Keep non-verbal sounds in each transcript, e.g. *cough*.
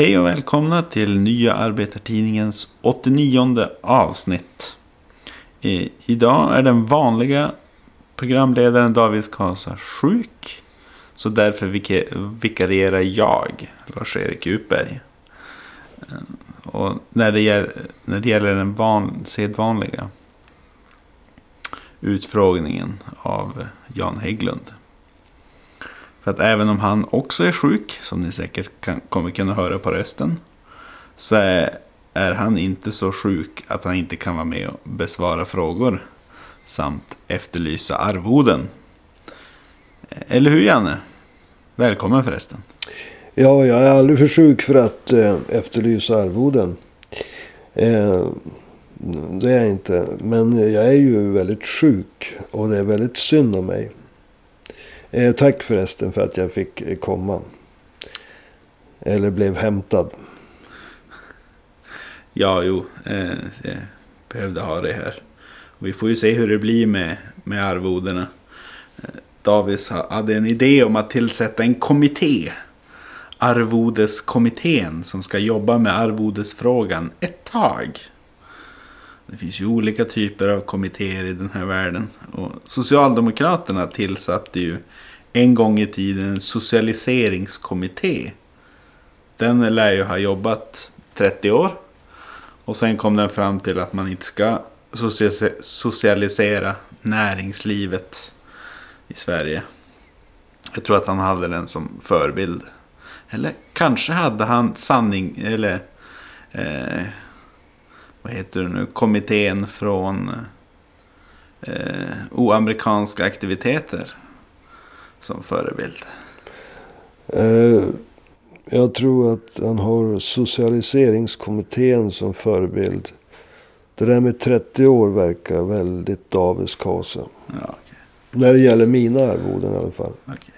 Hej och välkomna till Nya Arbetartidningens 89 avsnitt. I, idag är den vanliga programledaren David Kasa sjuk. Så därför vikarierar jag, Lars-Erik Utberg. Eh, och när det gäller, när det gäller den van, sedvanliga utfrågningen av Jan Hägglund. För att även om han också är sjuk, som ni säkert kan, kommer kunna höra på rösten. Så är, är han inte så sjuk att han inte kan vara med och besvara frågor. Samt efterlysa arvoden. Eh, eller hur Janne? Välkommen förresten. Ja, jag är aldrig för sjuk för att eh, efterlysa arvoden. Eh, det är jag inte. Men jag är ju väldigt sjuk. Och det är väldigt synd om mig. Eh, tack förresten för att jag fick eh, komma. Eller blev hämtad. Ja, jo. Eh, jag behövde ha det här. Vi får ju se hur det blir med, med arvodena. Eh, Davis hade en idé om att tillsätta en kommitté. Arvodeskommittén som ska jobba med arvodesfrågan ett tag. Det finns ju olika typer av kommittéer i den här världen. Och Socialdemokraterna tillsatte ju en gång i tiden en socialiseringskommitté. Den lär ju ha jobbat 30 år. Och sen kom den fram till att man inte ska socialisera näringslivet i Sverige. Jag tror att han hade den som förebild. Eller kanske hade han sanning, eller eh, vad heter det nu, kommittén från eh, oamerikanska aktiviteter som förebild? Eh, jag tror att han har socialiseringskommittén som förebild. Det där med 30 år verkar väldigt Davids Kasa. Ja, okay. När det gäller mina arvoden i alla fall. Okay.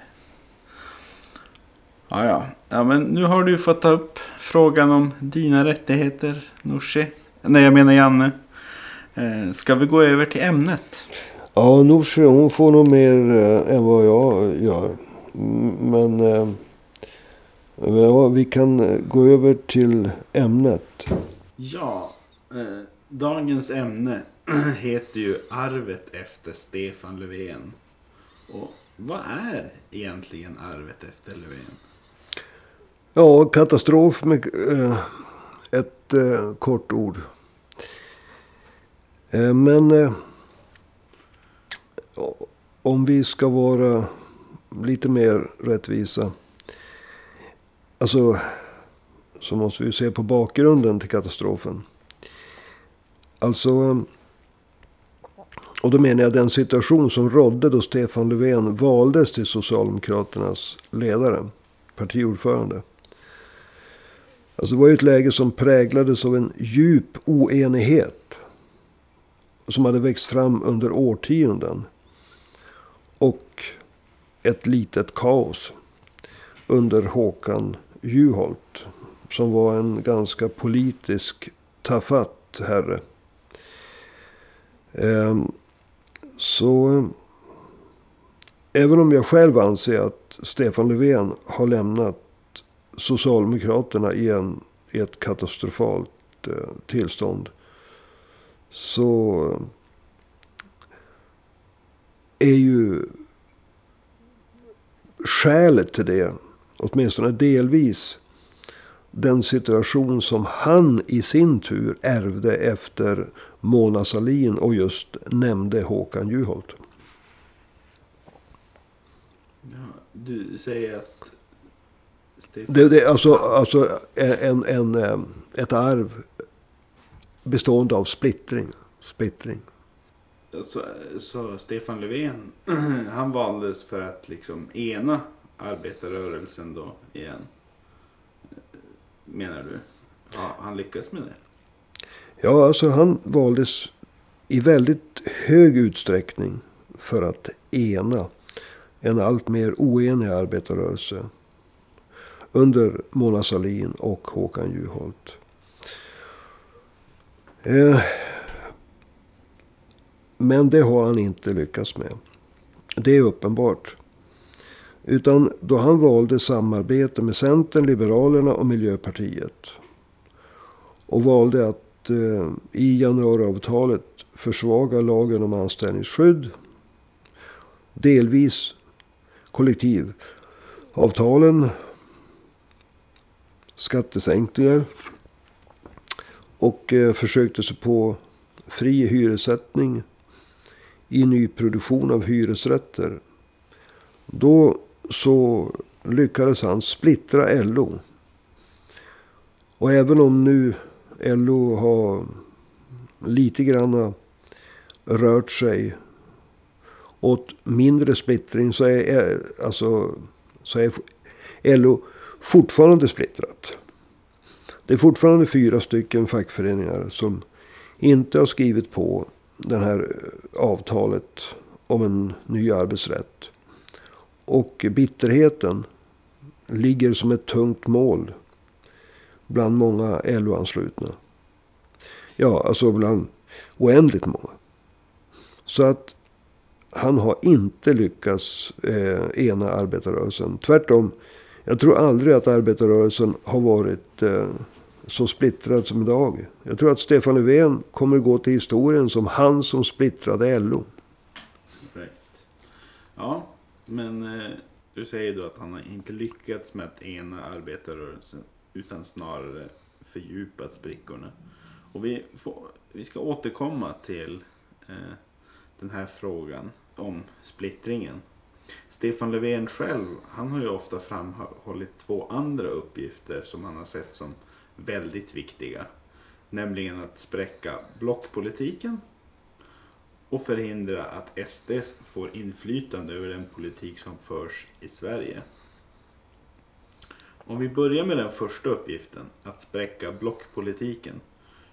Ja, ja. ja, men nu har du fått ta upp frågan om dina rättigheter, Nooshi. Nej, jag menar Janne. Eh, ska vi gå över till ämnet? Ja, Nooshi hon får nog mer eh, än vad jag gör. Men eh, ja, vi kan gå över till ämnet. Ja, eh, dagens ämne *clears throat* heter ju Arvet efter Stefan Löfven. Och vad är egentligen arvet efter Löfven? Ja, katastrof med ett kort ord. Eh, men eh, om vi ska vara lite mer rättvisa. Alltså, så måste vi se på bakgrunden till katastrofen. Alltså, och då menar jag den situation som rådde då Stefan Löfven valdes till Socialdemokraternas ledare, partiordförande. Alltså det var ju ett läge som präglades av en djup oenighet. Som hade växt fram under årtionden. Och ett litet kaos under Håkan Juholt. Som var en ganska politisk tafatt herre. Ehm, så även om jag själv anser att Stefan Löfven har lämnat Socialdemokraterna i, en, i ett katastrofalt eh, tillstånd. Så är ju skälet till det, åtminstone delvis, den situation som han i sin tur ärvde efter Mona Salin och just nämnde Håkan Juholt. Ja, du säger att det, det, alltså, alltså en, en, eh, ett arv bestående av splittring. splittring. Så, så Stefan Löfven, *clears throat* han valdes för att liksom ena arbetarrörelsen då igen. Menar du? Ja, han lyckas med det? Ja, alltså han valdes i väldigt hög utsträckning för att ena en allt mer oenig arbetarrörelse under Mona Sahlin och Håkan Juholt. Eh, men det har han inte lyckats med. Det är uppenbart. Utan då han valde samarbete med Centern, Liberalerna och Miljöpartiet. Och valde att eh, i januariavtalet försvaga lagen om anställningsskydd. Delvis kollektivavtalen. Skattesänkningar. Och eh, försökte sig på fri hyressättning i nyproduktion av hyresrätter. Då så lyckades han splittra LO. Och även om nu LO har lite grann rört sig åt mindre splittring så är, eh, alltså, så är LO fortfarande splittrat. Det är fortfarande fyra stycken fackföreningar som inte har skrivit på det här eh, avtalet om en ny arbetsrätt. Och bitterheten ligger som ett tungt mål bland många LO-anslutna. Ja, alltså bland oändligt många. Så att han har inte lyckats eh, ena arbetarrörelsen. Tvärtom, jag tror aldrig att arbetarrörelsen har varit eh, så splittrad som idag. Jag tror att Stefan Löfven kommer att gå till historien som han som splittrade LO. Right. Ja, men eh, du säger då att han har inte lyckats med att ena arbetarrörelsen utan snarare fördjupat sprickorna. Och vi, får, vi ska återkomma till eh, den här frågan om splittringen. Stefan Löfven själv, han har ju ofta framhållit två andra uppgifter som han har sett som väldigt viktiga. Nämligen att spräcka blockpolitiken och förhindra att SD får inflytande över den politik som förs i Sverige. Om vi börjar med den första uppgiften, att spräcka blockpolitiken.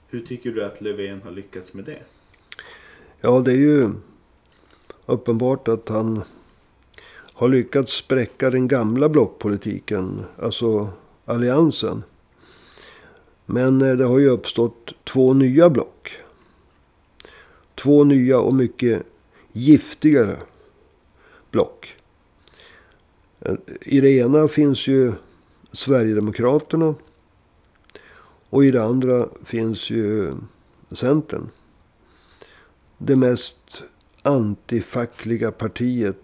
Hur tycker du att Löfven har lyckats med det? Ja, det är ju uppenbart att han har lyckats spräcka den gamla blockpolitiken, alltså alliansen. Men eh, det har ju uppstått två nya block. Två nya och mycket giftigare block. Eh, I det ena finns ju Sverigedemokraterna. Och i det andra finns ju Centern. Det mest antifackliga partiet.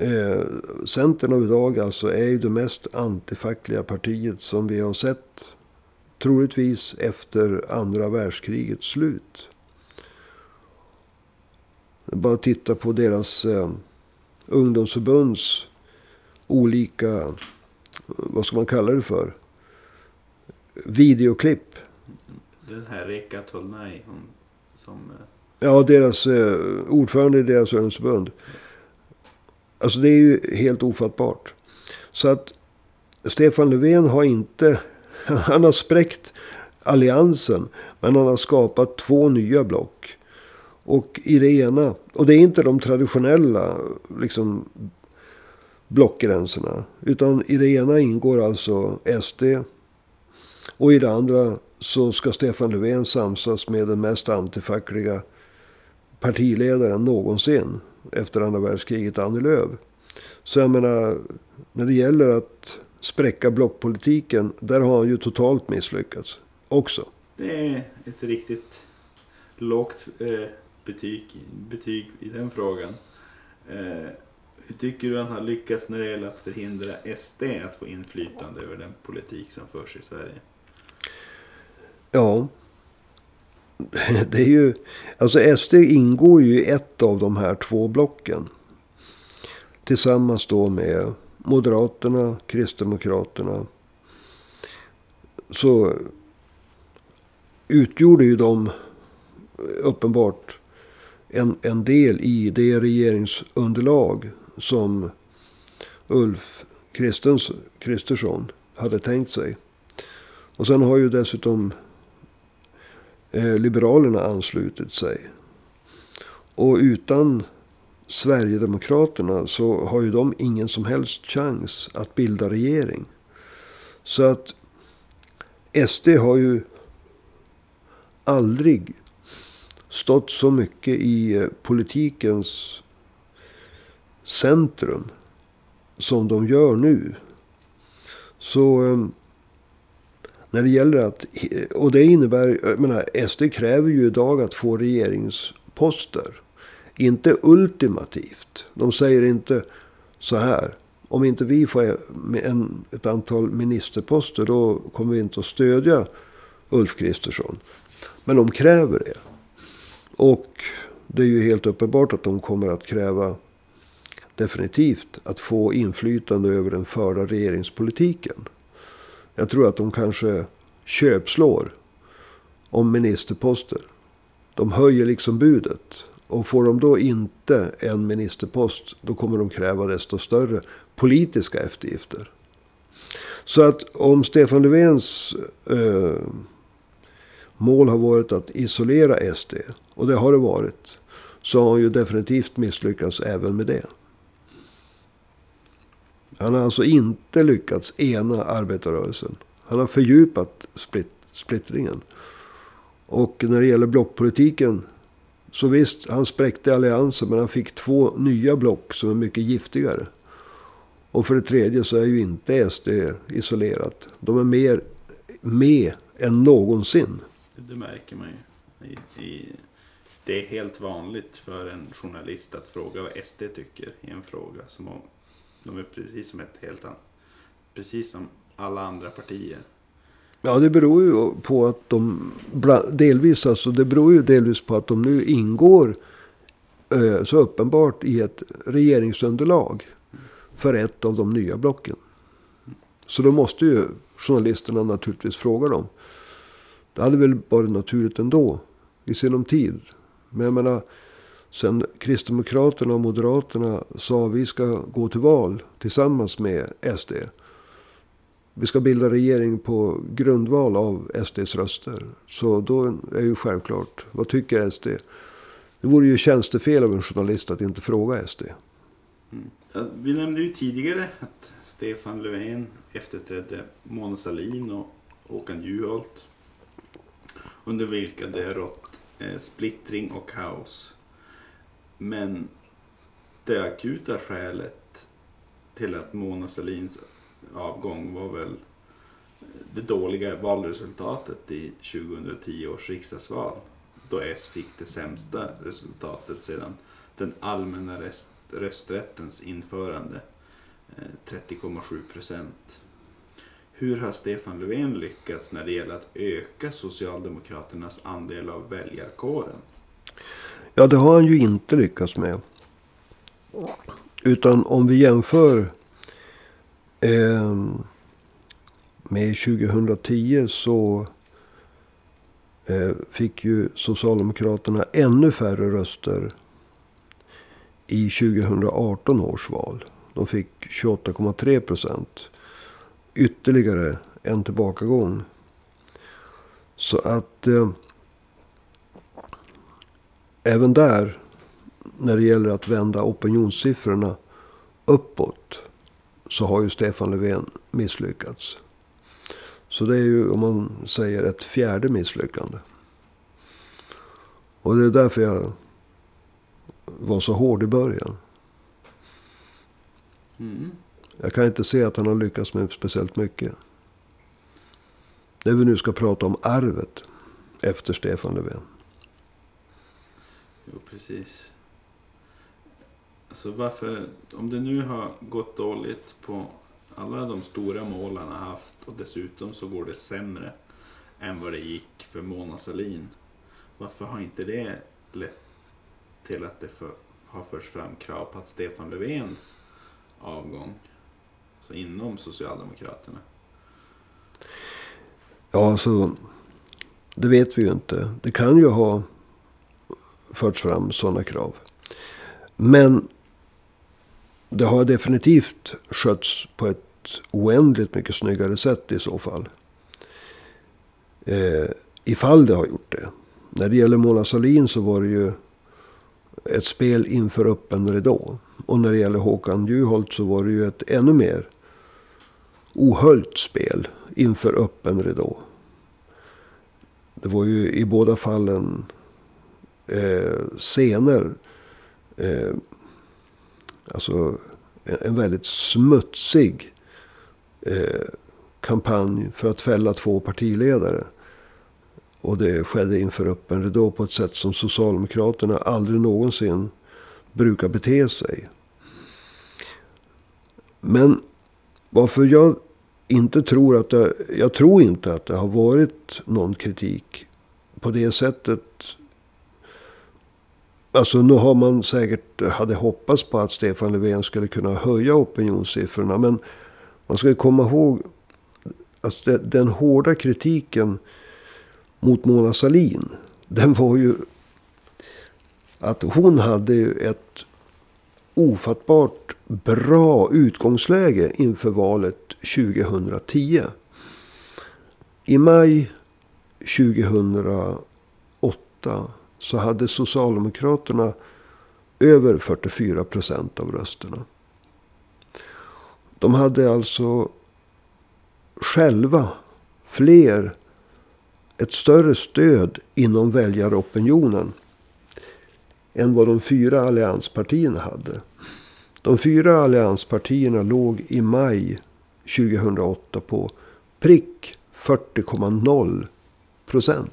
Eh, Centern av idag alltså är ju det mest antifackliga partiet som vi har sett. Troligtvis efter andra världskrigets slut. Bara titta på deras eh, ungdomsförbunds olika, vad ska man kalla det för? Videoklipp. Den här Reka Tolnai som... Eh, ja, deras eh, ordförande i deras ungdomsförbund. Alltså det är ju helt ofattbart. Så att Stefan Löfven har inte... *laughs* Han har spräckt alliansen. Men han har skapat två nya block. Och i det ena, och det är inte de traditionella liksom, blockgränserna. Utan i det ena ingår alltså SD. Och i det andra så ska Stefan Löfven samsas med den mest antifackliga partiledaren någonsin. Efter andra världskriget, Annie Lööf. Så jag menar, när det gäller att spräcka blockpolitiken. Där har han ju totalt misslyckats också. Det är ett riktigt lågt eh, betyg, betyg i den frågan. Eh, hur tycker du han har lyckats när det gäller att förhindra SD att få inflytande över den politik som förs i Sverige? Ja. Det är ju, alltså SD ingår ju i ett av de här två blocken. Tillsammans då med Moderaterna, Kristdemokraterna. Så utgjorde ju de uppenbart en, en del i det regeringsunderlag som Ulf Kristersson hade tänkt sig. Och sen har ju dessutom eh, Liberalerna anslutit sig. Och utan Sverigedemokraterna så har ju de ingen som helst chans att bilda regering. Så att SD har ju aldrig stått så mycket i eh, politikens centrum som de gör nu. Så ehm, när det gäller att... Och det innebär... Jag menar, SD kräver ju idag att få regeringsposter. Inte ultimativt. De säger inte så här. Om inte vi får en, ett antal ministerposter då kommer vi inte att stödja Ulf Kristersson. Men de kräver det. Och det är ju helt uppenbart att de kommer att kräva definitivt att få inflytande över den förda regeringspolitiken. Jag tror att de kanske köpslår om ministerposter. De höjer liksom budet. Och får de då inte en ministerpost, då kommer de kräva desto större politiska eftergifter. Så att om Stefan Löfvens eh, mål har varit att isolera SD, och det har det varit, så har han ju definitivt misslyckats även med det. Han har alltså inte lyckats ena arbetarrörelsen. Han har fördjupat split, splittringen. Och när det gäller blockpolitiken. Så visst, han spräckte alliansen. Men han fick två nya block som är mycket giftigare. Och för det tredje så är ju inte SD isolerat. De är mer med än någonsin. Det märker man ju. I, i, det är helt vanligt för en journalist att fråga vad SD tycker i en fråga. Som de är precis som ett helt annat. Precis som alla andra partier. Ja, det beror ju på att de delvis, alltså det beror ju delvis på att de nu ingår eh, så uppenbart i ett regeringsunderlag för ett av de nya blocken. Så då måste ju journalisterna naturligtvis fråga dem. Det hade väl varit naturligt ändå i sinom tid. Men jag menar, sen Kristdemokraterna och Moderaterna sa att vi ska gå till val tillsammans med SD. Vi ska bilda regering på grundval av SDs röster. Så då är ju självklart, vad tycker SD? Det vore ju tjänstefel av en journalist att inte fråga SD. Mm. Vi nämnde ju tidigare att Stefan Löfven efterträdde Mona Sahlin och Håkan Juholt. Under vilka det rått eh, splittring och kaos. Men det akuta skälet till att Mona Sahlins avgång var väl det dåliga valresultatet i 2010 års riksdagsval. Då S fick det sämsta resultatet sedan den allmänna rösträttens införande. Eh, 30,7 procent. Hur har Stefan Löfven lyckats när det gäller att öka Socialdemokraternas andel av väljarkåren? Ja, det har han ju inte lyckats med. Utan om vi jämför eh, med 2010 så eh, fick ju Socialdemokraterna ännu färre röster i 2018 års val. De fick 28,3 procent. Ytterligare en tillbakagång. Så att eh, även där, när det gäller att vända opinionssiffrorna uppåt, så har ju Stefan Löfven misslyckats. Så det är ju, om man säger, ett fjärde misslyckande. Och det är därför jag var så hård i början. Mm. Jag kan inte se att han har lyckats med speciellt mycket. När vi nu ska prata om arvet efter Stefan Löfven. Jo, precis. Alltså varför, om det nu har gått dåligt på alla de stora mål han har haft och dessutom så går det sämre än vad det gick för Mona Sahlin. Varför har inte det lett till att det för, har förts fram krav på att Stefan Löfvens avgång, så inom Socialdemokraterna? Ja, alltså det vet vi ju inte. Det kan ju ha förts fram sådana krav. Men det har definitivt skötts på ett oändligt mycket snyggare sätt i så fall. Eh, ifall det har gjort det. När det gäller Mona Sahlin så var det ju ett spel inför öppen ridå. Och när det gäller Håkan Juholt så var det ju ett ännu mer ohöljt spel inför öppen ridå. Det var ju i båda fallen eh, scener. Eh, Alltså en väldigt smutsig eh, kampanj för att fälla två partiledare. Och det skedde inför öppen ridå på ett sätt som Socialdemokraterna aldrig någonsin brukar bete sig. Men varför jag inte tror att det, jag tror inte att det har varit någon kritik på det sättet. Alltså nu har man säkert eh, hade hoppats på att Stefan Löfven skulle kunna höja opinionssiffrorna. Men man ska komma ihåg att den hårda kritiken mot Mona Salin. *laughs* Den var ju att hon hade ett ofattbart bra utgångsläge inför valet 2010. I maj 2008 så hade Socialdemokraterna över 44 procent av rösterna. De hade alltså själva fler, ett större stöd inom väljaropinionen än vad de fyra allianspartierna hade. De fyra allianspartierna låg i maj 2008 på prick 40,0 procent.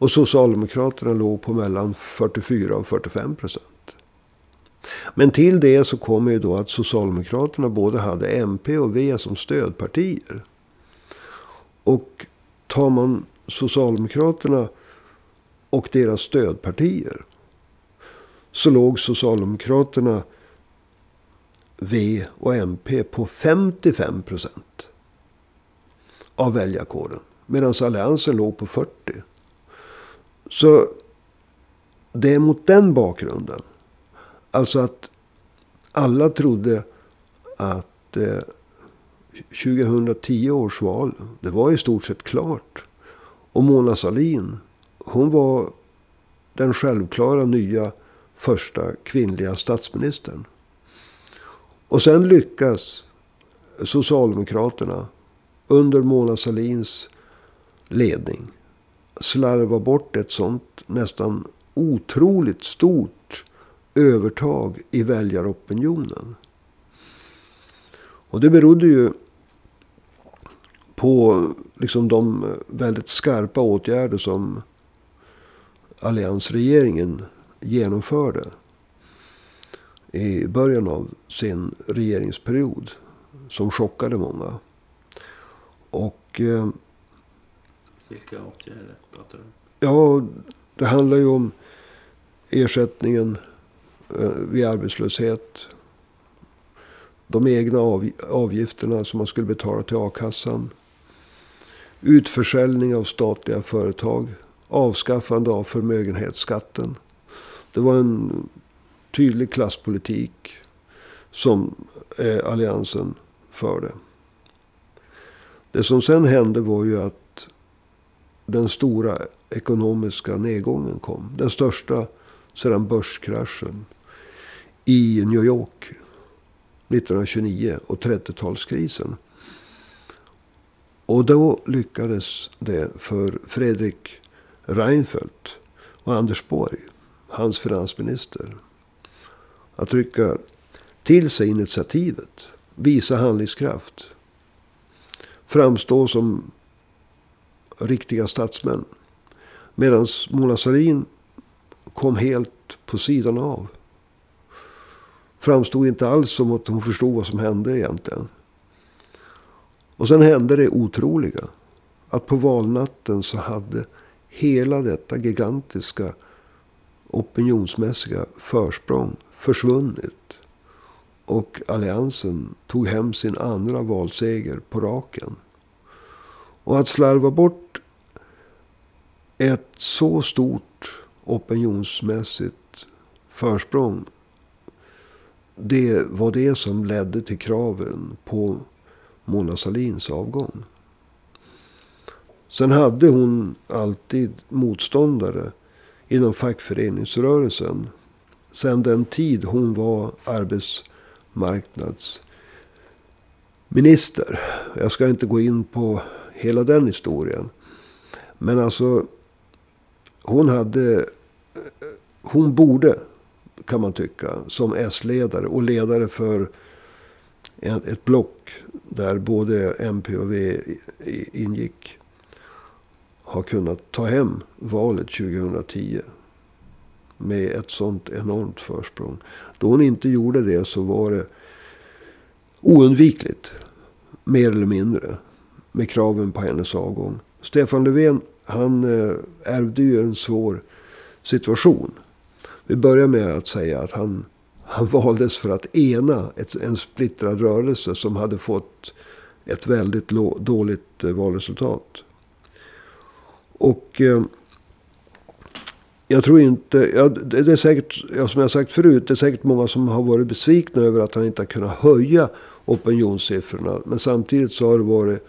Och Socialdemokraterna låg på mellan 44 och 45 procent. Men till det så kommer ju då att Socialdemokraterna både hade MP och V som stödpartier. Och tar man Socialdemokraterna och deras stödpartier. Så låg Socialdemokraterna, V och MP på 55 procent. Av väljarkåren. Medan Alliansen låg på 40. Så det är mot den bakgrunden Alltså att alla trodde att eh, 2010 års val, det var i stort sett klart. Och Mona Sahlin, hon var den självklara nya första kvinnliga statsministern. Och sen lyckas Socialdemokraterna under Mona Sahlins ledning slarva bort ett sånt nästan otroligt stort övertag i väljaropinionen. Och det berodde ju på liksom de väldigt skarpa åtgärder som alliansregeringen genomförde i början av sin regeringsperiod. Som chockade många. Och... Eh, vilka åtgärder pratar du om? Ja, det handlar ju om ersättningen eh, vid arbetslöshet. De egna avgifterna som man skulle betala till a-kassan. Utförsäljning av statliga företag. Avskaffande av förmögenhetsskatten. Det var en tydlig klasspolitik som eh, alliansen förde. Det som sen hände var ju att den stora ekonomiska nedgången kom. Den största sedan börskraschen i New York 1929 och 30-talskrisen. Och då lyckades det för Fredrik Reinfeldt och Anders Borg, hans finansminister, att rycka till sig initiativet, visa handlingskraft, framstå som riktiga statsmän. Medan Mona Sahlin kom helt på sidan av framstod inte alls som att hon förstod vad som hände egentligen. Och sen hände det otroliga. Att på valnatten så hade hela detta gigantiska opinionsmässiga försprång försvunnit. Och alliansen tog hem sin andra valseger på raken. Och att slarva bort ett så stort opinionsmässigt försprång det var det som ledde till kraven på Mona Salins avgång. Sen hade hon alltid motståndare inom fackföreningsrörelsen. Sen den tid hon var arbetsmarknadsminister. Jag ska inte gå in på hela den historien. Men alltså, hon hade... Hon borde kan man tycka. Som S-ledare och ledare för ett block där både MP och V ingick. Har kunnat ta hem valet 2010. Med ett sånt enormt försprång. Då hon inte gjorde det så var det oundvikligt. Mer eller mindre. Med kraven på hennes avgång. Stefan Löfven han eh, ärvde ju en svår situation. Vi börjar med att säga att han, han *laughs* valdes för att ena ett, en splittrad rörelse som hade fått ett väldigt lo, dåligt eh, valresultat. Och eh, jag tror inte, ja, det är säkert, ja, som jag sagt förut, det är säkert många som har varit besvikna över att han inte har kunnat höja opinionssiffrorna. Men samtidigt så har det varit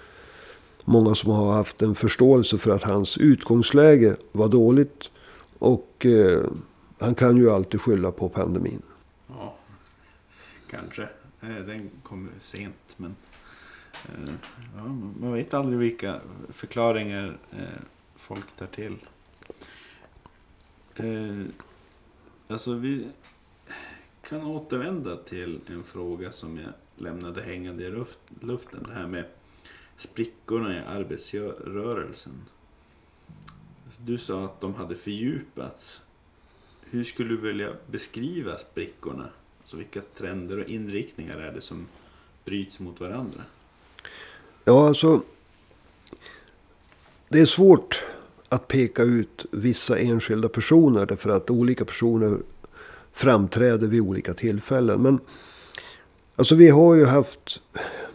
många som har haft en förståelse för att hans utgångsläge var dåligt. Och eh, han kan ju alltid skylla på pandemin. Ja, kanske. Eh, den kom sent. Men eh, ja, man vet aldrig vilka förklaringar eh, folk tar till. Eh, alltså vi kan återvända till en fråga som jag lämnade hängande i luften. Det här med sprickorna i arbetsrörelsen. Du sa att de hade fördjupats. Hur skulle du vilja beskriva sprickorna? Alltså vilka trender och inriktningar är det som bryts mot varandra? Ja, alltså. Det är svårt att peka ut vissa enskilda personer. Därför att olika personer framträder vid olika tillfällen. Men alltså vi har ju haft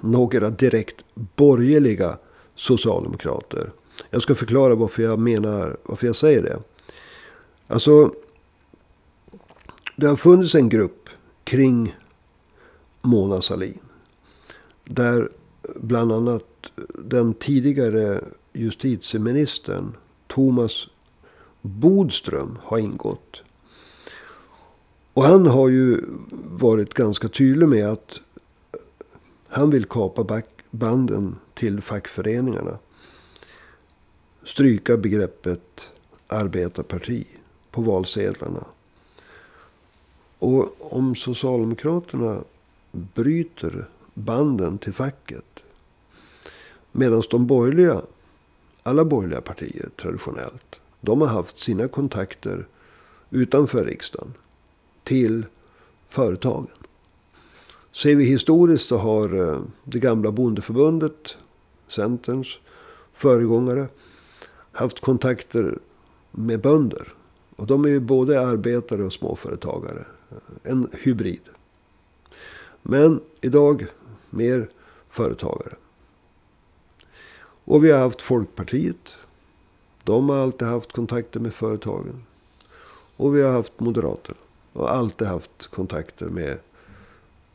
några direkt borgerliga socialdemokrater. Jag ska förklara varför jag menar, varför jag säger det. Alltså, det har funnits en grupp kring Mona Sahlin. Där bland annat den tidigare justitieministern Thomas Bodström har ingått. Och han har ju varit ganska tydlig med att han vill kapa banden till fackföreningarna. Stryka begreppet arbetarparti på valsedlarna. Och om Socialdemokraterna bryter banden till facket. Medan de borgerliga, alla borgerliga partier traditionellt, de har haft sina kontakter utanför riksdagen till företagen. Ser vi historiskt så har eh, det gamla bondeförbundet, Centerns föregångare, haft kontakter med bönder. Och de är ju både arbetare och småföretagare. Eh, en hybrid. Men idag mer företagare. Och vi har haft Folkpartiet. De har alltid haft kontakter med företagen. Och vi har haft Moderaterna. Och alltid haft kontakter med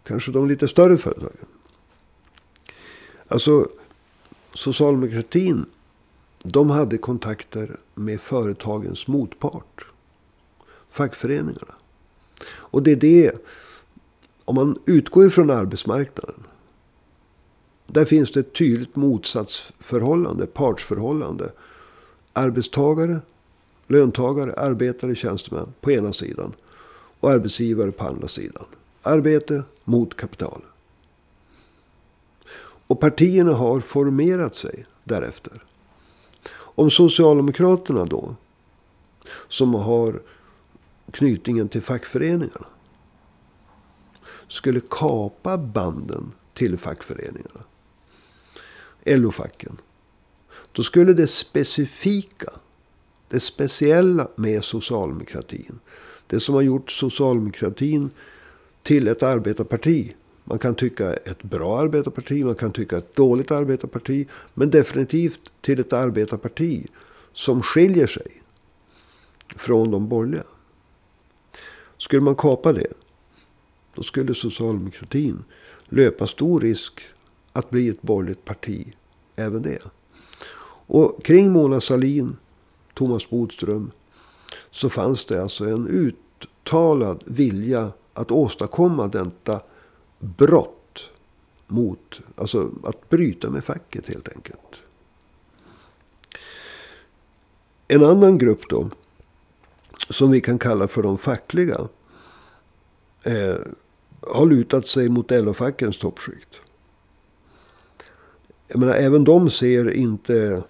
Kanske de lite större företagen. Alltså socialdemokratin. De hade kontakter med företagens motpart. Fackföreningarna. Och det är det. Om man utgår ifrån arbetsmarknaden. Där finns det ett tydligt motsatsförhållande, partsförhållande. Arbetstagare, löntagare, arbetare, tjänstemän på ena sidan. Och arbetsgivare på andra sidan. Arbete mot kapital. Och partierna har formerat sig därefter. Om Socialdemokraterna då, som har knytningen till fackföreningarna, skulle kapa banden till fackföreningarna, LO-facken, då skulle det specifika, det speciella med socialdemokratin, det som har gjort socialdemokratin till ett arbetarparti. Man kan tycka ett bra arbetarparti, man kan tycka ett dåligt arbetarparti. Men definitivt till ett arbetarparti som skiljer sig från de borgerliga. Skulle man kapa det, då skulle socialdemokratin löpa stor risk att bli ett borgerligt parti även det. Och kring Mona Salin, Thomas Bodström, så fanns det alltså en uttalad vilja att åstadkomma detta brott mot, alltså att bryta med facket helt enkelt. En annan grupp då, som vi kan kalla för de fackliga. eh, har lutat sig mot LO-fackens toppskikt. Jag menar, även de ser inte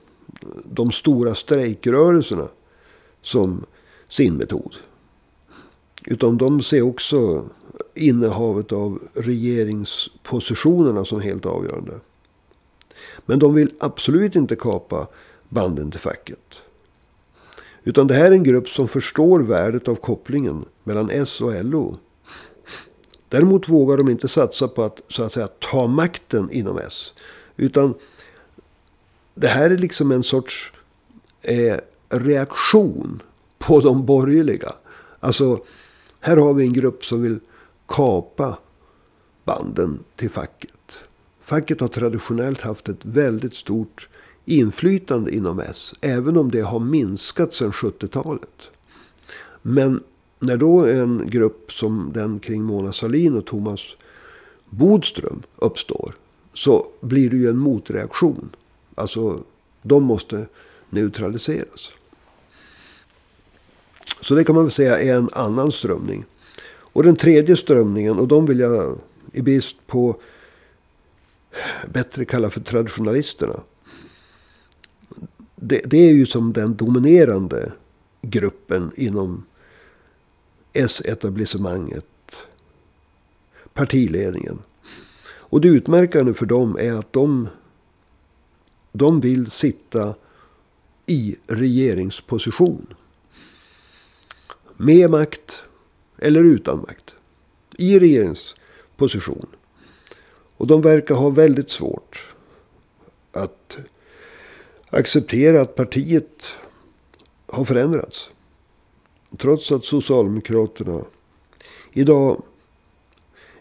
de stora strejkrörelserna som sin metod. Utan de ser också innehavet av regeringspositionerna som helt avgörande. Men de vill absolut inte kapa banden till facket. Utan det här är en grupp som förstår värdet av kopplingen mellan S och LO. Däremot vågar de inte satsa på att så att säga ta makten inom S. Utan det här är liksom en sorts eh, reaktion på de borgerliga. Alltså, här har vi en grupp som vill kapa banden till facket. Facket har traditionellt haft ett väldigt stort inflytande inom S. Även om det har minskat sedan 70-talet. Men när då en grupp som den kring Mona Sahlin och Thomas Bodström uppstår. Så blir det ju en motreaktion. Alltså, de måste neutraliseras. Så det kan man väl säga är en annan strömning. Och den tredje strömningen, och de vill jag i brist på bättre kalla för traditionalisterna. Det, det är ju som den dominerande gruppen inom S-etablissemanget. Partiledningen. Och det utmärkande för dem är att de, de vill sitta i regeringsposition. Med makt eller utan makt. I regeringsposition. Och de verkar ha väldigt svårt att acceptera att partiet har förändrats. Trots att Socialdemokraterna idag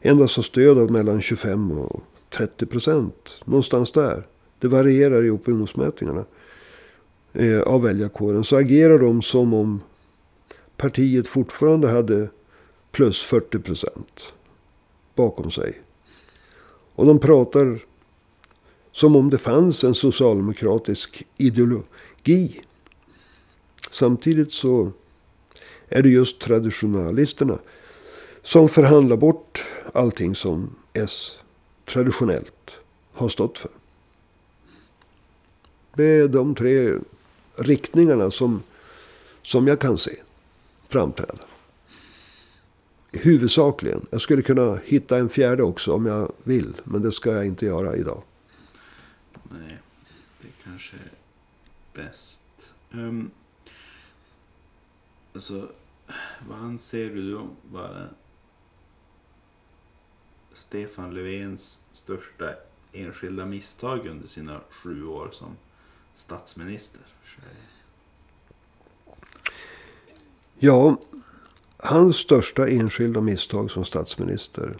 endast har stöd av mellan 25 och 30 procent. Någonstans där. Det varierar i opinionsmätningarna. Eh, av väljarkåren. Så agerar de som om partiet fortfarande hade plus 40 procent bakom sig. Och de pratar som om det fanns en socialdemokratisk ideologi. Samtidigt så är det just traditionalisterna som förhandlar bort allting som S traditionellt har stått för. Det är de tre riktningarna som, som jag kan se framträda. Huvudsakligen. Jag skulle kunna hitta en fjärde också om jag vill. Men det ska jag inte göra idag. Nej, det kanske är bäst. Um, alltså, vad anser du om vara Stefan Löfvens största enskilda misstag under sina sju år som statsminister? Ja, hans största enskilda misstag som statsminister.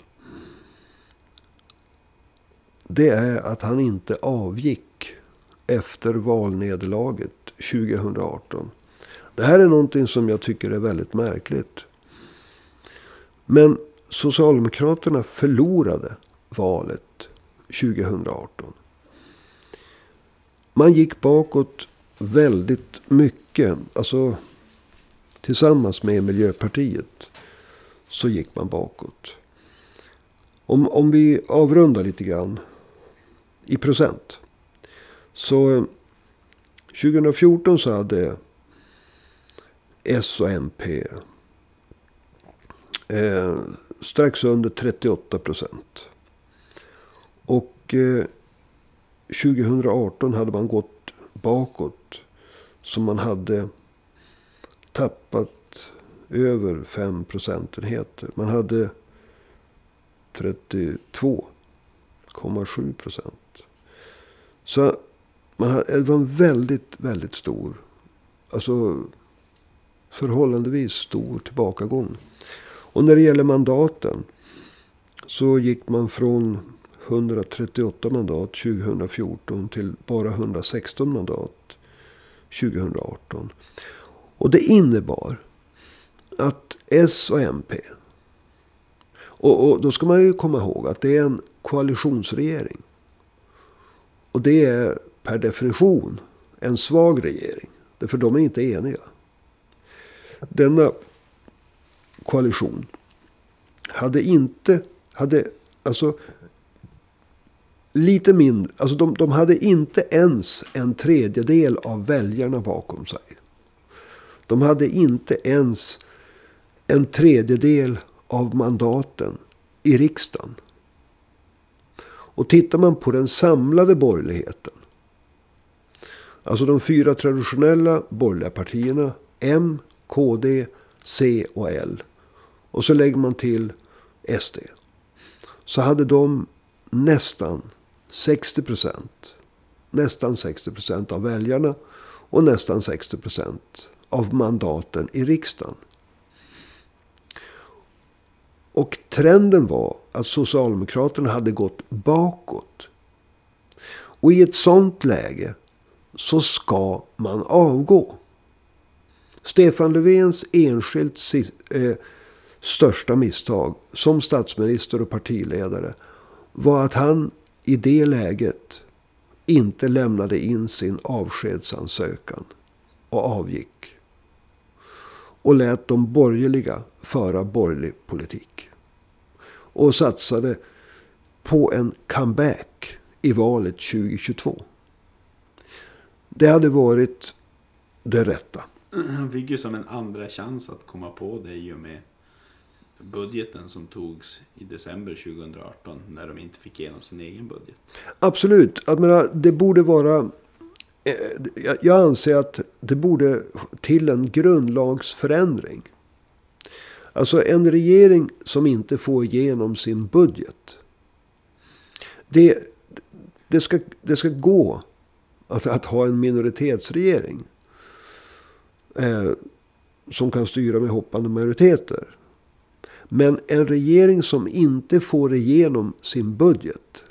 Det är att han inte avgick efter valnederlaget 2018. Det här är någonting som jag tycker är väldigt märkligt. Men Socialdemokraterna förlorade valet 2018. Man gick bakåt väldigt mycket. Alltså tillsammans med Miljöpartiet så gick man bakåt. Om, om vi avrundar lite grann i procent. Så 2014 så hade S och MP eh, strax under 38 procent. Och eh, 2018 hade man gått bakåt. Så man hade tappat över 5 procentenheter. Man hade 32,7 procent. Så man hade, det var en väldigt, väldigt stor, alltså förhållandevis stor tillbakagång. Och när det gäller mandaten så gick man från 138 mandat 2014 till bara 116 mandat 2018. Och det innebar att S och MP. Och, och, då ska man ju komma ihåg att det är en koalitionsregering. Och det är per definition en svag regering. Därför de är inte eniga. Denna koalition hade inte, hade alltså lite mindre, alltså de, de hade inte ens en tredjedel av väljarna bakom sig. De hade inte ens en tredjedel av mandaten i riksdagen. Och tittar man på den samlade borgerligheten. Alltså de fyra traditionella borgerliga partierna. M, KD, C och L. Och så lägger man till SD. Så hade de nästan 60 procent. Nästan 60 procent av väljarna. Och nästan 60 procent av mandaten i riksdagen. Och trenden var att Socialdemokraterna hade gått bakåt. Och i ett sånt läge så ska man avgå. Stefan Löfvens enskilt eh, största misstag som statsminister och partiledare var att han i det läget inte lämnade in sin avskedsansökan och avgick. Och lät de borgerliga föra borgerlig politik. Och satsade på en comeback i valet 2022. Det hade varit det rätta. Han fick ju som en andra chans att komma på det i och med budgeten som togs i december 2018 när de inte fick igenom sin egen budget. Absolut. Jag menar, det borde vara... Eh, jag anser att det borde till en grundlagsförändring. Alltså en regering som inte får igenom sin budget. Det, det, ska, det ska gå att, att ha en minoritetsregering. Eh, som kan styra med hoppande majoriteter. Men en regering som inte får igenom sin budget.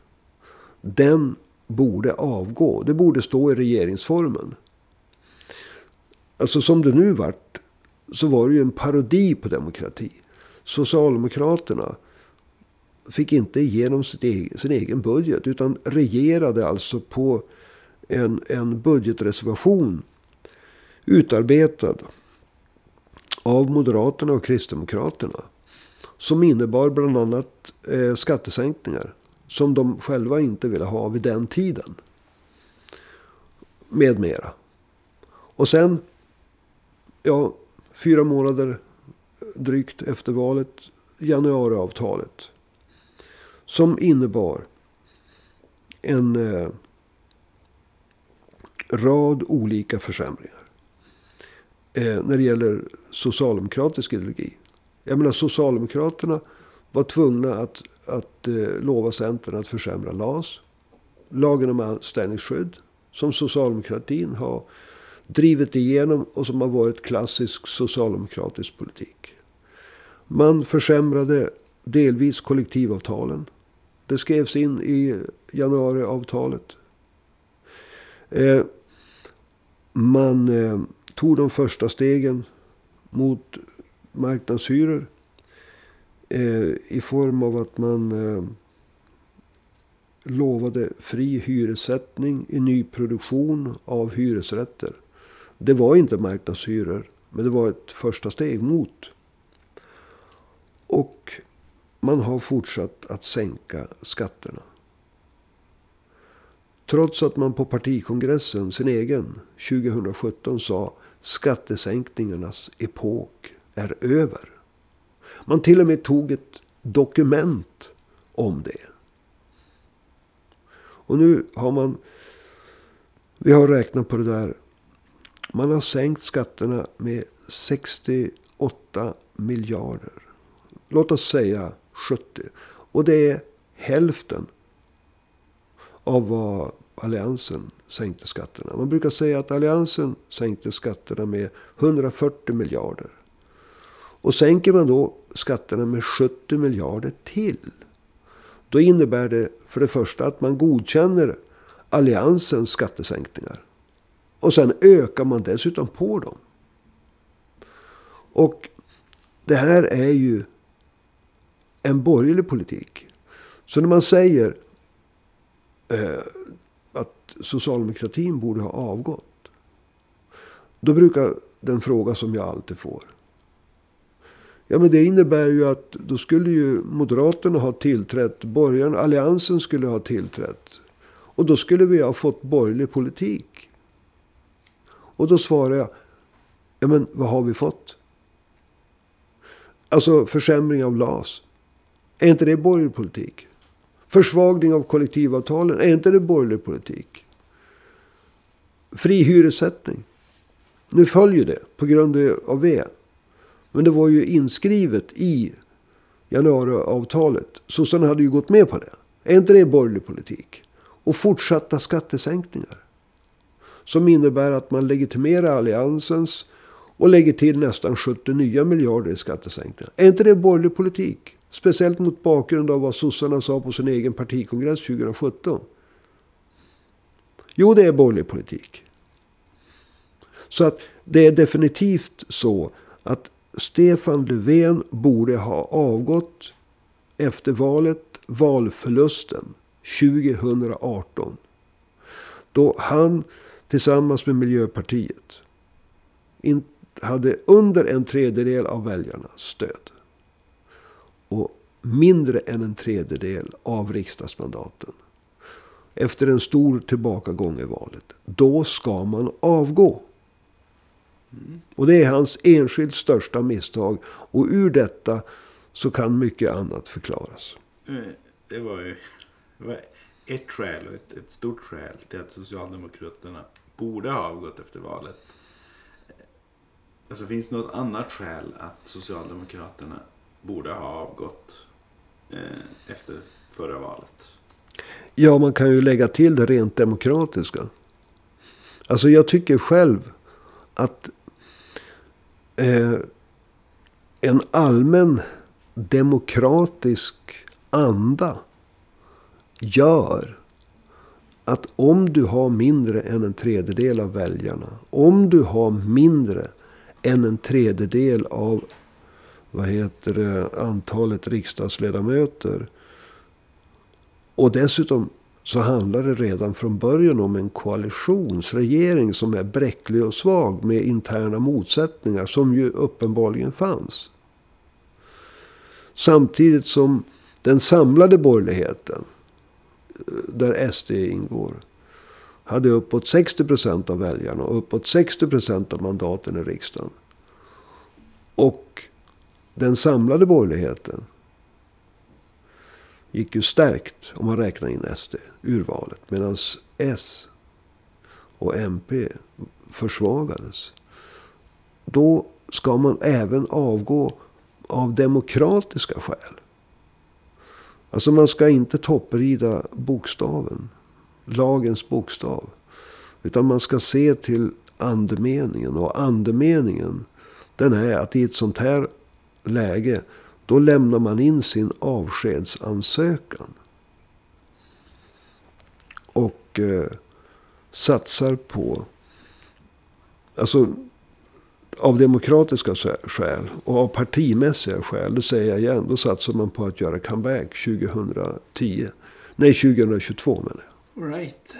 Den borde avgå. Det borde stå i regeringsformen. Alltså som det nu vart. Så var det ju en parodi på demokrati. Socialdemokraterna fick inte igenom egen, sin egen budget. Utan regerade alltså på en, en budgetreservation. Utarbetad av Moderaterna och Kristdemokraterna. Som innebar bland annat eh, skattesänkningar. Som de själva inte ville ha vid den tiden. Med mera. Och sen, ja, fyra månader drygt efter valet, januariavtalet. Som innebar en eh, rad olika försämringar. Eh, när det gäller socialdemokratisk ideologi. Jag menar Socialdemokraterna var tvungna att, att eh, lova Centern att försämra LAS. Lagen om anställningsskydd. Som socialdemokratin har drivit igenom och som har varit klassisk socialdemokratisk politik. Man försämrade delvis kollektivavtalen. Det skrevs in i januariavtalet. Eh, man eh, tog de första stegen mot marknadshyror. Eh, I form av att man eh, lovade fri hyressättning i nyproduktion av hyresrätter. Det var inte marknadshyror. Men det var ett första steg mot. Och man har fortsatt att sänka skatterna. Trots att man på partikongressen, sin egen, 2017 sa skattesänkningarnas epok är över. Man till och med tog ett dokument om det. Och nu har man... Vi har räknat på det där. Man har sänkt skatterna med 68 miljarder. Låt oss säga 70. Och det är hälften av vad Alliansen sänkte skatterna. Man brukar säga att Alliansen sänkte skatterna med 140 miljarder. Och sänker man då skatterna med 70 miljarder till. Då innebär det för det första att man godkänner Alliansens skattesänkningar. Och sen ökar man dessutom på dem. Och det här är ju en borgerlig politik. Så när man säger eh, att socialdemokratin borde ha avgått. Då brukar den fråga som jag alltid får. Ja men det innebär ju att då skulle ju Moderaterna ha tillträtt. Borgarna, Alliansen skulle ha tillträtt. Och då skulle vi ha fått borgerlig politik. Och då svarar jag. Ja men vad har vi fått? Alltså försämring av LAS. Är inte det borgerlig politik? Försvagning av kollektivavtalen. Är inte det borgerlig politik? Fri hyressättning. Nu följer det på grund av V. Men det var ju inskrivet i januariavtalet. Sossarna hade ju gått med på det. Är inte det borgerlig politik? Och fortsatta skattesänkningar. Som innebär att man legitimerar alliansens och lägger till nästan 70 nya miljarder i skattesänkningar. Är inte det borgerlig politik? Speciellt mot bakgrund av vad sossarna sa på sin egen partikongress 2017. Jo, det är borgerlig politik. Så att det är definitivt så att Stefan Löfven borde ha avgått efter valet, valförlusten 2018. Då han tillsammans med Miljöpartiet hade under en tredjedel av väljarnas stöd. Och mindre än en tredjedel av riksdagsmandaten. Efter en stor tillbakagång i valet. Då ska man avgå. Och det är hans enskilt största misstag. Och ur detta så kan mycket annat förklaras. Eh, det var ju *laughs* ett skäl och ett, ett stort skäl till att Socialdemokraterna borde ha avgått efter valet. Alltså finns det något annat skäl att Socialdemokraterna borde ha avgått eh, efter förra valet? Ja, man kan ju lägga till det rent demokratiska. Alltså jag tycker själv att eh, en allmän demokratisk anda gör att om du har mindre än en tredjedel av väljarna. Om du har mindre än en tredjedel av vad heter det, antalet riksdagsledamöter. Och dessutom så handlar det redan från början om en koalitionsregering som är bräcklig och svag med interna motsättningar som ju uppenbarligen fanns. Samtidigt som den samlade borgerligheten, där SD ingår, hade uppåt 60 procent av väljarna och uppåt 60 procent av mandaten i riksdagen. Och den samlade borgerligheten gick ju stärkt, om man räknar in SD, ur valet. Medan S och MP försvagades. Då ska man även avgå av demokratiska skäl. Alltså man ska inte topprida bokstaven. Lagens bokstav. Utan man ska se till andemeningen. Och andemeningen den är att i ett sånt här läge då lämnar man in sin avskedsansökan. Och eh, satsar på... Alltså av demokratiska skäl och av partimässiga skäl, det säger jag igen, då satsar man på att göra comeback 2010. Nej, 2022 menar jag. All right.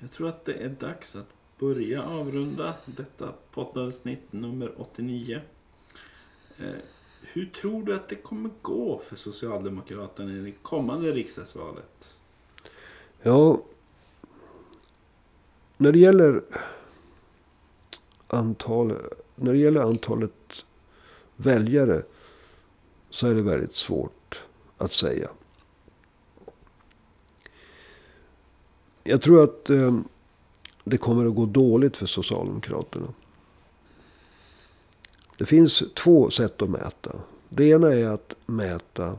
Jag tror att det är dags att börja avrunda detta poddavsnitt nummer 89. Eh, hur tror du att det kommer gå för Socialdemokraterna i det kommande riksdagsvalet? Ja, när det gäller antal, när det gäller antalet väljare så är det väldigt svårt att säga. Jag tror att eh, det kommer att gå dåligt för Socialdemokraterna. Det finns två sätt att mäta. Det ena är att mäta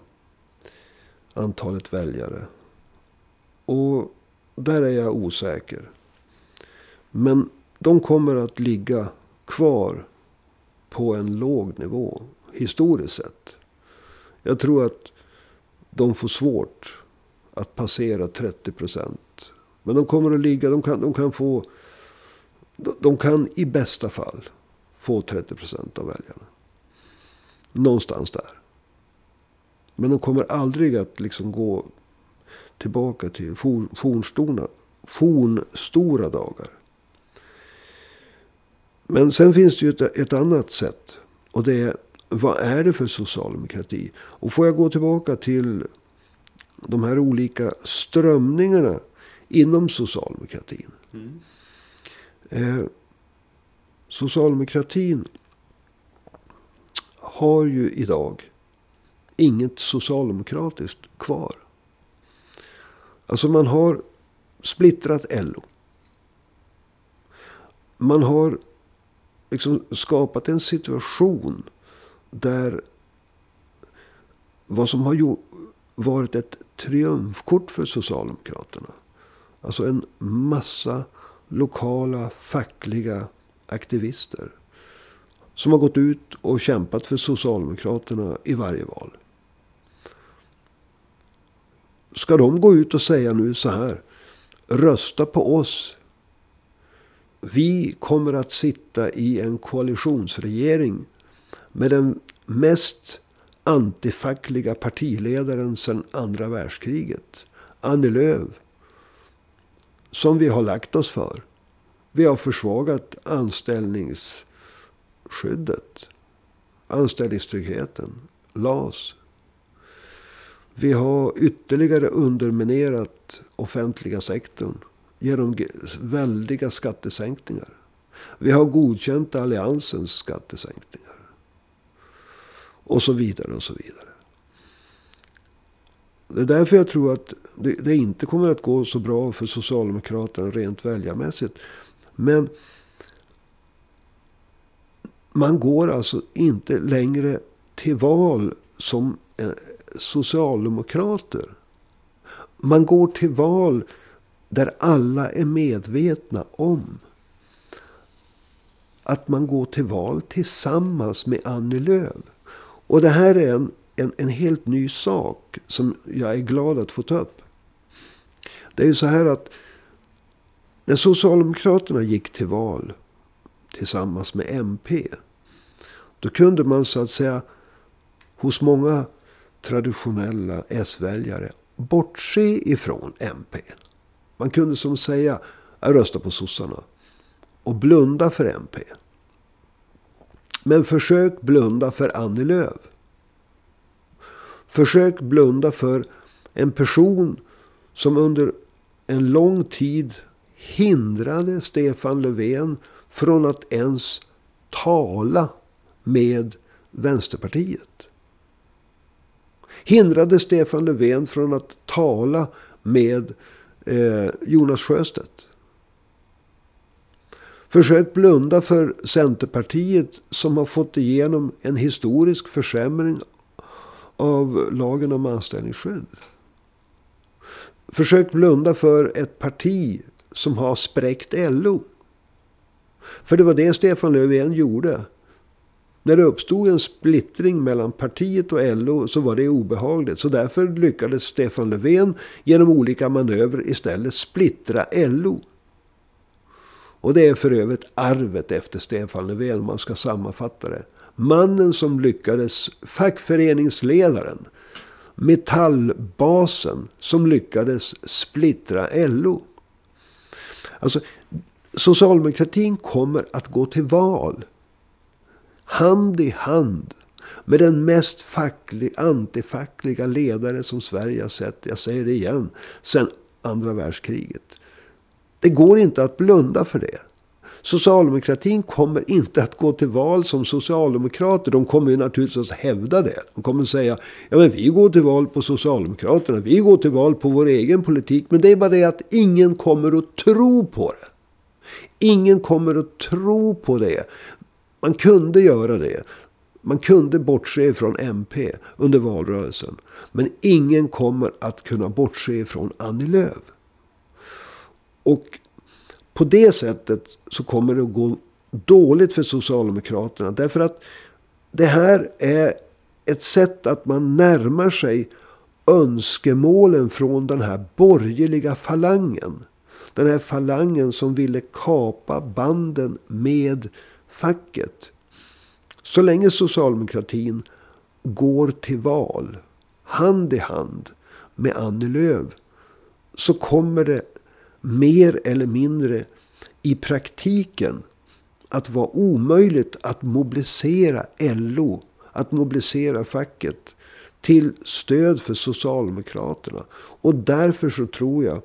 antalet väljare. Och där är jag osäker. Men de kommer att ligga kvar på en låg nivå historiskt sett. Jag tror att de får svårt att passera 30 procent. Men de kommer att ligga, de kan, de kan få, de kan i bästa fall få 30 procent av väljarna. Någonstans där. Men de kommer aldrig att liksom gå tillbaka till fornstora, fornstora dagar. Men sen finns det ju ett, ett annat sätt. Och det är vad är det för socialdemokrati? Och får jag gå tillbaka till de här olika strömningarna inom socialdemokratin. Mm. Eh, socialdemokratin har ju idag inget socialdemokratiskt kvar. Alltså man har splittrat LO. Man har liksom skapat en situation där vad som har varit ett triumfkort för Socialdemokraterna. Alltså en massa lokala fackliga aktivister. Som har gått ut och kämpat för Socialdemokraterna i varje val. Ska de gå ut och säga nu så här. Rösta på oss. Vi kommer att sitta i en koalitionsregering med den mest antifackliga partiledaren sedan andra världskriget. Annie Lööf. Som vi har lagt oss för. Vi har försvagat anställningsskyddet. Anställningstryggheten. LAS. Vi har ytterligare underminerat offentliga sektorn. Genom väldiga skattesänkningar. Vi har godkänt alliansens skattesänkningar. Och så vidare och så vidare. Det är därför jag tror att det, det inte kommer att gå så bra för Socialdemokraterna rent väljarmässigt. Men man går alltså inte längre till val som eh, socialdemokrater. Man går till val där alla är medvetna om att man går till val tillsammans med Annie Lööf. Och det här är en, en, en helt ny sak som jag är glad att få ta upp. Det är ju så här att när Socialdemokraterna gick till val tillsammans med MP. Då kunde man så att säga hos många traditionella S-väljare bortse ifrån MP. Man kunde som säga, jag röstar på sossarna. Och blunda för MP. Men försök blunda för Annie Lööf. Försök blunda för en person som under en lång tid hindrade Stefan Löfven från att ens tala med Vänsterpartiet. Hindrade Stefan Löfven från att tala med eh, Jonas Sjöstedt. Försök blunda för Centerpartiet som har fått igenom en historisk försämring av lagen om anställningsskydd. Försök blunda för ett parti som har spräckt LO. För det var det Stefan Löfven gjorde. När det uppstod en splittring mellan partiet och LO så var det obehagligt. Så därför lyckades Stefan Löfven genom olika manövrer istället splittra LO. Och det är för övrigt arvet efter Stefan Löfven, om man ska sammanfatta det. Mannen som lyckades, fackföreningsledaren, metallbasen som lyckades splittra LO. Alltså, socialdemokratin kommer att gå till val hand i hand med den mest facklig, antifackliga ledare som Sverige har sett, jag säger det igen, sedan andra världskriget. Det går inte att blunda för det. Socialdemokratin kommer inte att gå till val som socialdemokrater. De kommer ju naturligtvis att hävda det. De kommer att säga, ja men vi går till val på Socialdemokraterna. Vi går till val på vår egen politik. Men det är bara det att ingen kommer att tro på det. Ingen kommer att tro på det. Man kunde göra det. Man kunde bortse från MP under valrörelsen. Men ingen kommer att kunna bortse från Annie Lööf. Och på det sättet så kommer det att gå dåligt för Socialdemokraterna. Därför att det här är ett sätt att man närmar sig önskemålen från den här borgerliga falangen. Den här falangen som ville kapa banden med facket. Så länge socialdemokratin går till val hand i hand med Annie Lööf så kommer det mer eller mindre i praktiken att vara omöjligt att mobilisera LO, att mobilisera facket till stöd för Socialdemokraterna. Och därför så tror jag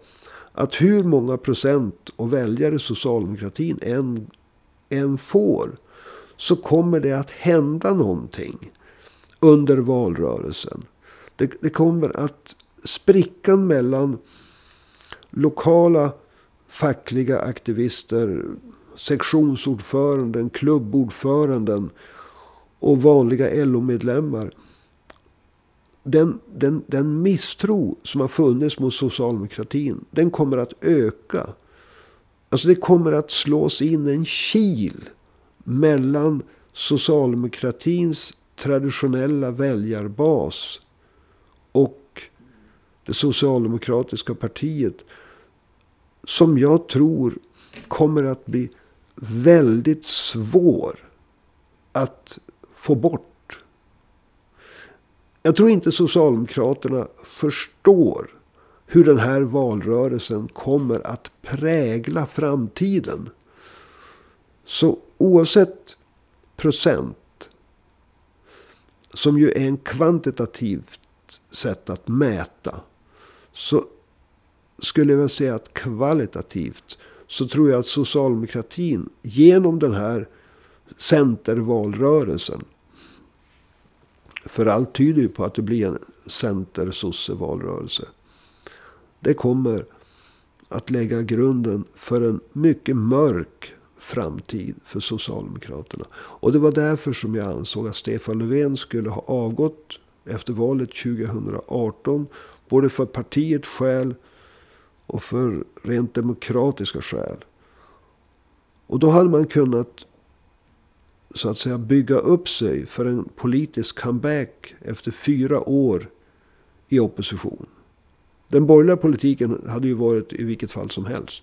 att hur många procent och väljare socialdemokratin än, än får så kommer det att hända någonting under valrörelsen. Det, det kommer att sprickan mellan lokala fackliga aktivister, sektionsordföranden, klubbordföranden och vanliga LO-medlemmar. Den, den, den misstro som har funnits mot socialdemokratin, den kommer att öka. Alltså det kommer att slås in en kil mellan socialdemokratins traditionella väljarbas och det socialdemokratiska partiet. Som jag tror kommer att bli väldigt svår att få bort. Jag tror inte Socialdemokraterna förstår hur den här valrörelsen kommer att prägla framtiden. Så oavsett procent, som ju är en kvantitativt sätt att mäta, så skulle jag säga att kvalitativt så tror jag att socialdemokratin genom den här centervalrörelsen. För allt tyder ju på att det blir en center-sosse-valrörelse. Det kommer att lägga grunden för en mycket mörk framtid för Socialdemokraterna. Och det var därför som jag ansåg att Stefan Löfven skulle ha avgått efter valet 2018. Både för partiets skäl och för rent demokratiska skäl. Och då hade man kunnat så att säga bygga upp sig för en politisk comeback efter fyra år i opposition. Den borgerliga politiken hade ju varit i vilket fall som helst.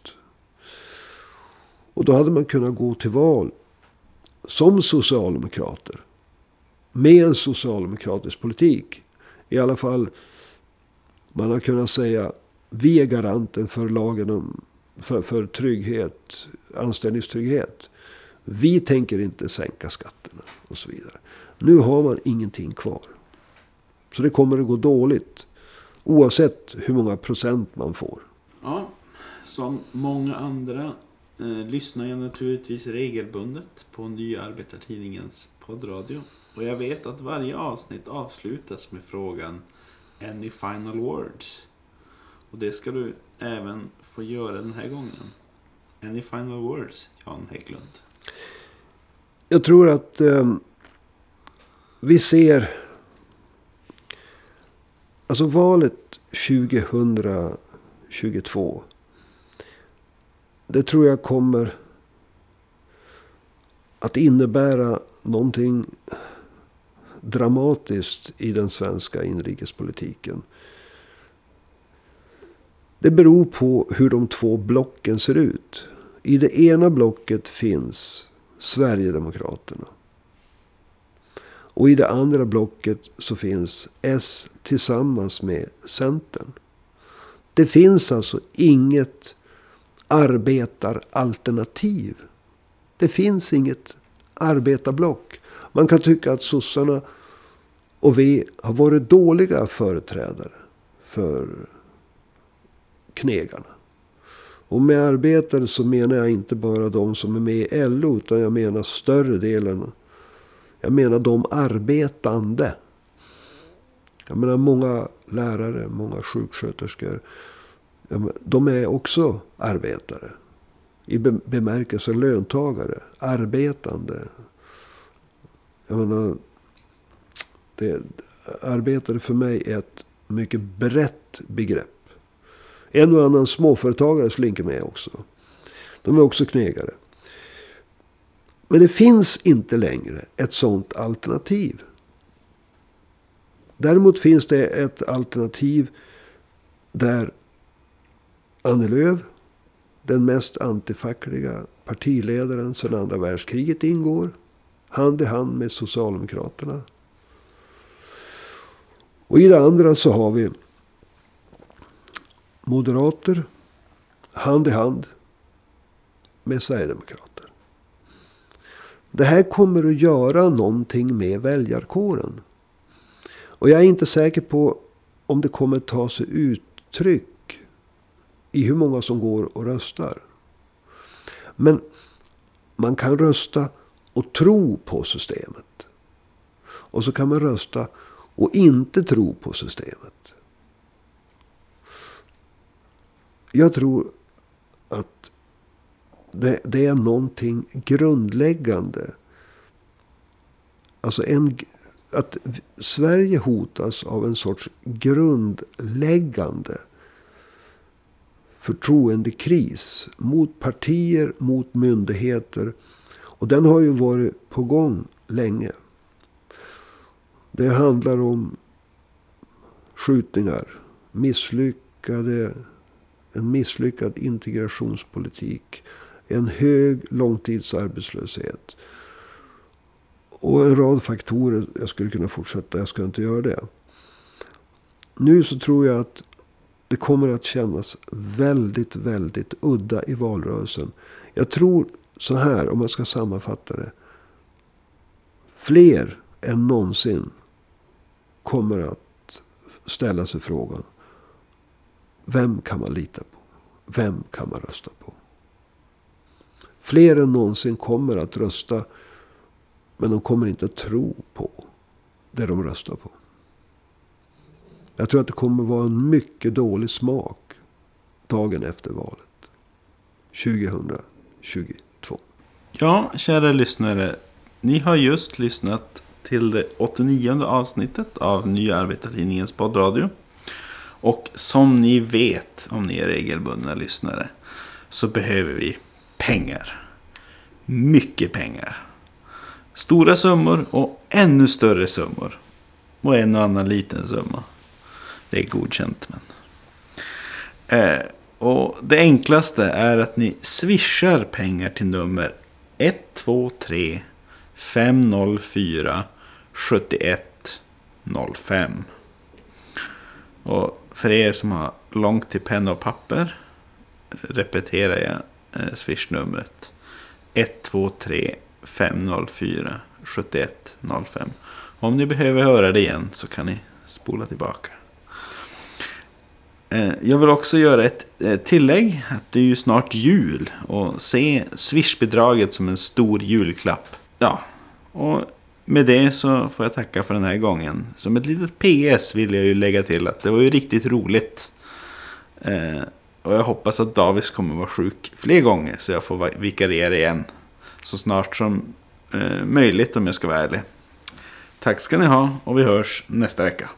Och då hade man kunnat gå till val som socialdemokrater. Med en socialdemokratisk politik. I alla fall, man har kunnat säga vi är garanten för lagen om, för, för trygghet, anställningstrygghet. Vi tänker inte sänka skatterna och så vidare. Nu har man ingenting kvar. Så det kommer att gå dåligt. Oavsett hur många procent man får. Ja, som många andra eh, lyssnar jag naturligtvis regelbundet på Nya Arbetartidningens poddradio. Och jag vet att varje avsnitt avslutas med frågan Any final words? Och det ska du även få göra den här gången. Any final words, Jan Hägglund? Jag tror att eh, vi ser... Alltså valet 2022. Det tror jag kommer att innebära någonting dramatiskt i den svenska inrikespolitiken. Det beror på hur de två blocken ser ut. I det ena blocket finns Sverigedemokraterna. Och i det andra blocket så finns S tillsammans med Centern. Det finns alltså inget arbetaralternativ. Det finns inget arbetarblock. Man kan tycka att sossarna och vi har varit dåliga företrädare för knegarna. Och med arbetare så menar jag inte bara de som är med i LO. Utan jag menar större delen. Jag menar de arbetande. Jag menar många lärare, många sjuksköterskor. De är också arbetare. I bemärkelsen löntagare. Arbetande. Jag menar, det, arbetare för mig är ett mycket brett begrepp. En och annan småföretagare slinker med också. De är också knegare. Men det finns inte längre ett sådant alternativ. Däremot finns det ett alternativ där Annie Lööf, den mest antifackliga partiledaren sedan andra världskriget ingår. Hand i hand med Socialdemokraterna. Och i det andra så har vi moderater hand i hand med Sverigedemokraterna. Det här kommer att göra någonting med väljarkåren. Och jag är inte säker på om det kommer ta sig uttryck i hur många som går och röstar. Men man kan rösta och tro på systemet. Och så kan man rösta och inte tro på systemet. Jag tror att det, det är någonting grundläggande. Alltså en, att Sverige hotas av en sorts grundläggande förtroendekris mot partier, mot myndigheter. Och den har ju varit på gång länge. Det handlar om skjutningar, misslyckade, en misslyckad integrationspolitik, en hög långtidsarbetslöshet. Och en rad faktorer. Jag skulle kunna fortsätta, jag ska inte göra det. Nu så tror jag att det kommer att kännas väldigt, väldigt udda i valrörelsen. Jag tror så här, om man ska sammanfatta det. Fler än någonsin kommer att ställa sig frågan. Vem kan man lita på? Vem kan man rösta på? Fler än någonsin kommer att rösta. Men de kommer inte att tro på det de röstar på. Jag tror att det kommer att vara en mycket dålig smak dagen efter valet. 2022. Ja, kära lyssnare. Ni har just lyssnat till det 89 avsnittet av Nya Arbetartidningens poddradio. Och som ni vet, om ni är regelbundna lyssnare, så behöver vi pengar. Mycket pengar. Stora summor och ännu större summor. Och en och annan liten summa. Det är godkänt men. Eh, och det enklaste är att ni swishar pengar till nummer 123 504 7105. Och för er som har långt till penna och papper repeterar jag eh, swishnumret 123 504 7105. Om ni behöver höra det igen så kan ni spola tillbaka. Eh, jag vill också göra ett eh, tillägg. Att det är ju snart jul. Och se Swish-bidraget som en stor julklapp. Ja, och med det så får jag tacka för den här gången. Som ett litet PS vill jag ju lägga till att det var ju riktigt roligt. Eh, och jag hoppas att Davis kommer vara sjuk fler gånger så jag får vikariera igen. Så snart som eh, möjligt om jag ska vara ärlig. Tack ska ni ha och vi hörs nästa vecka.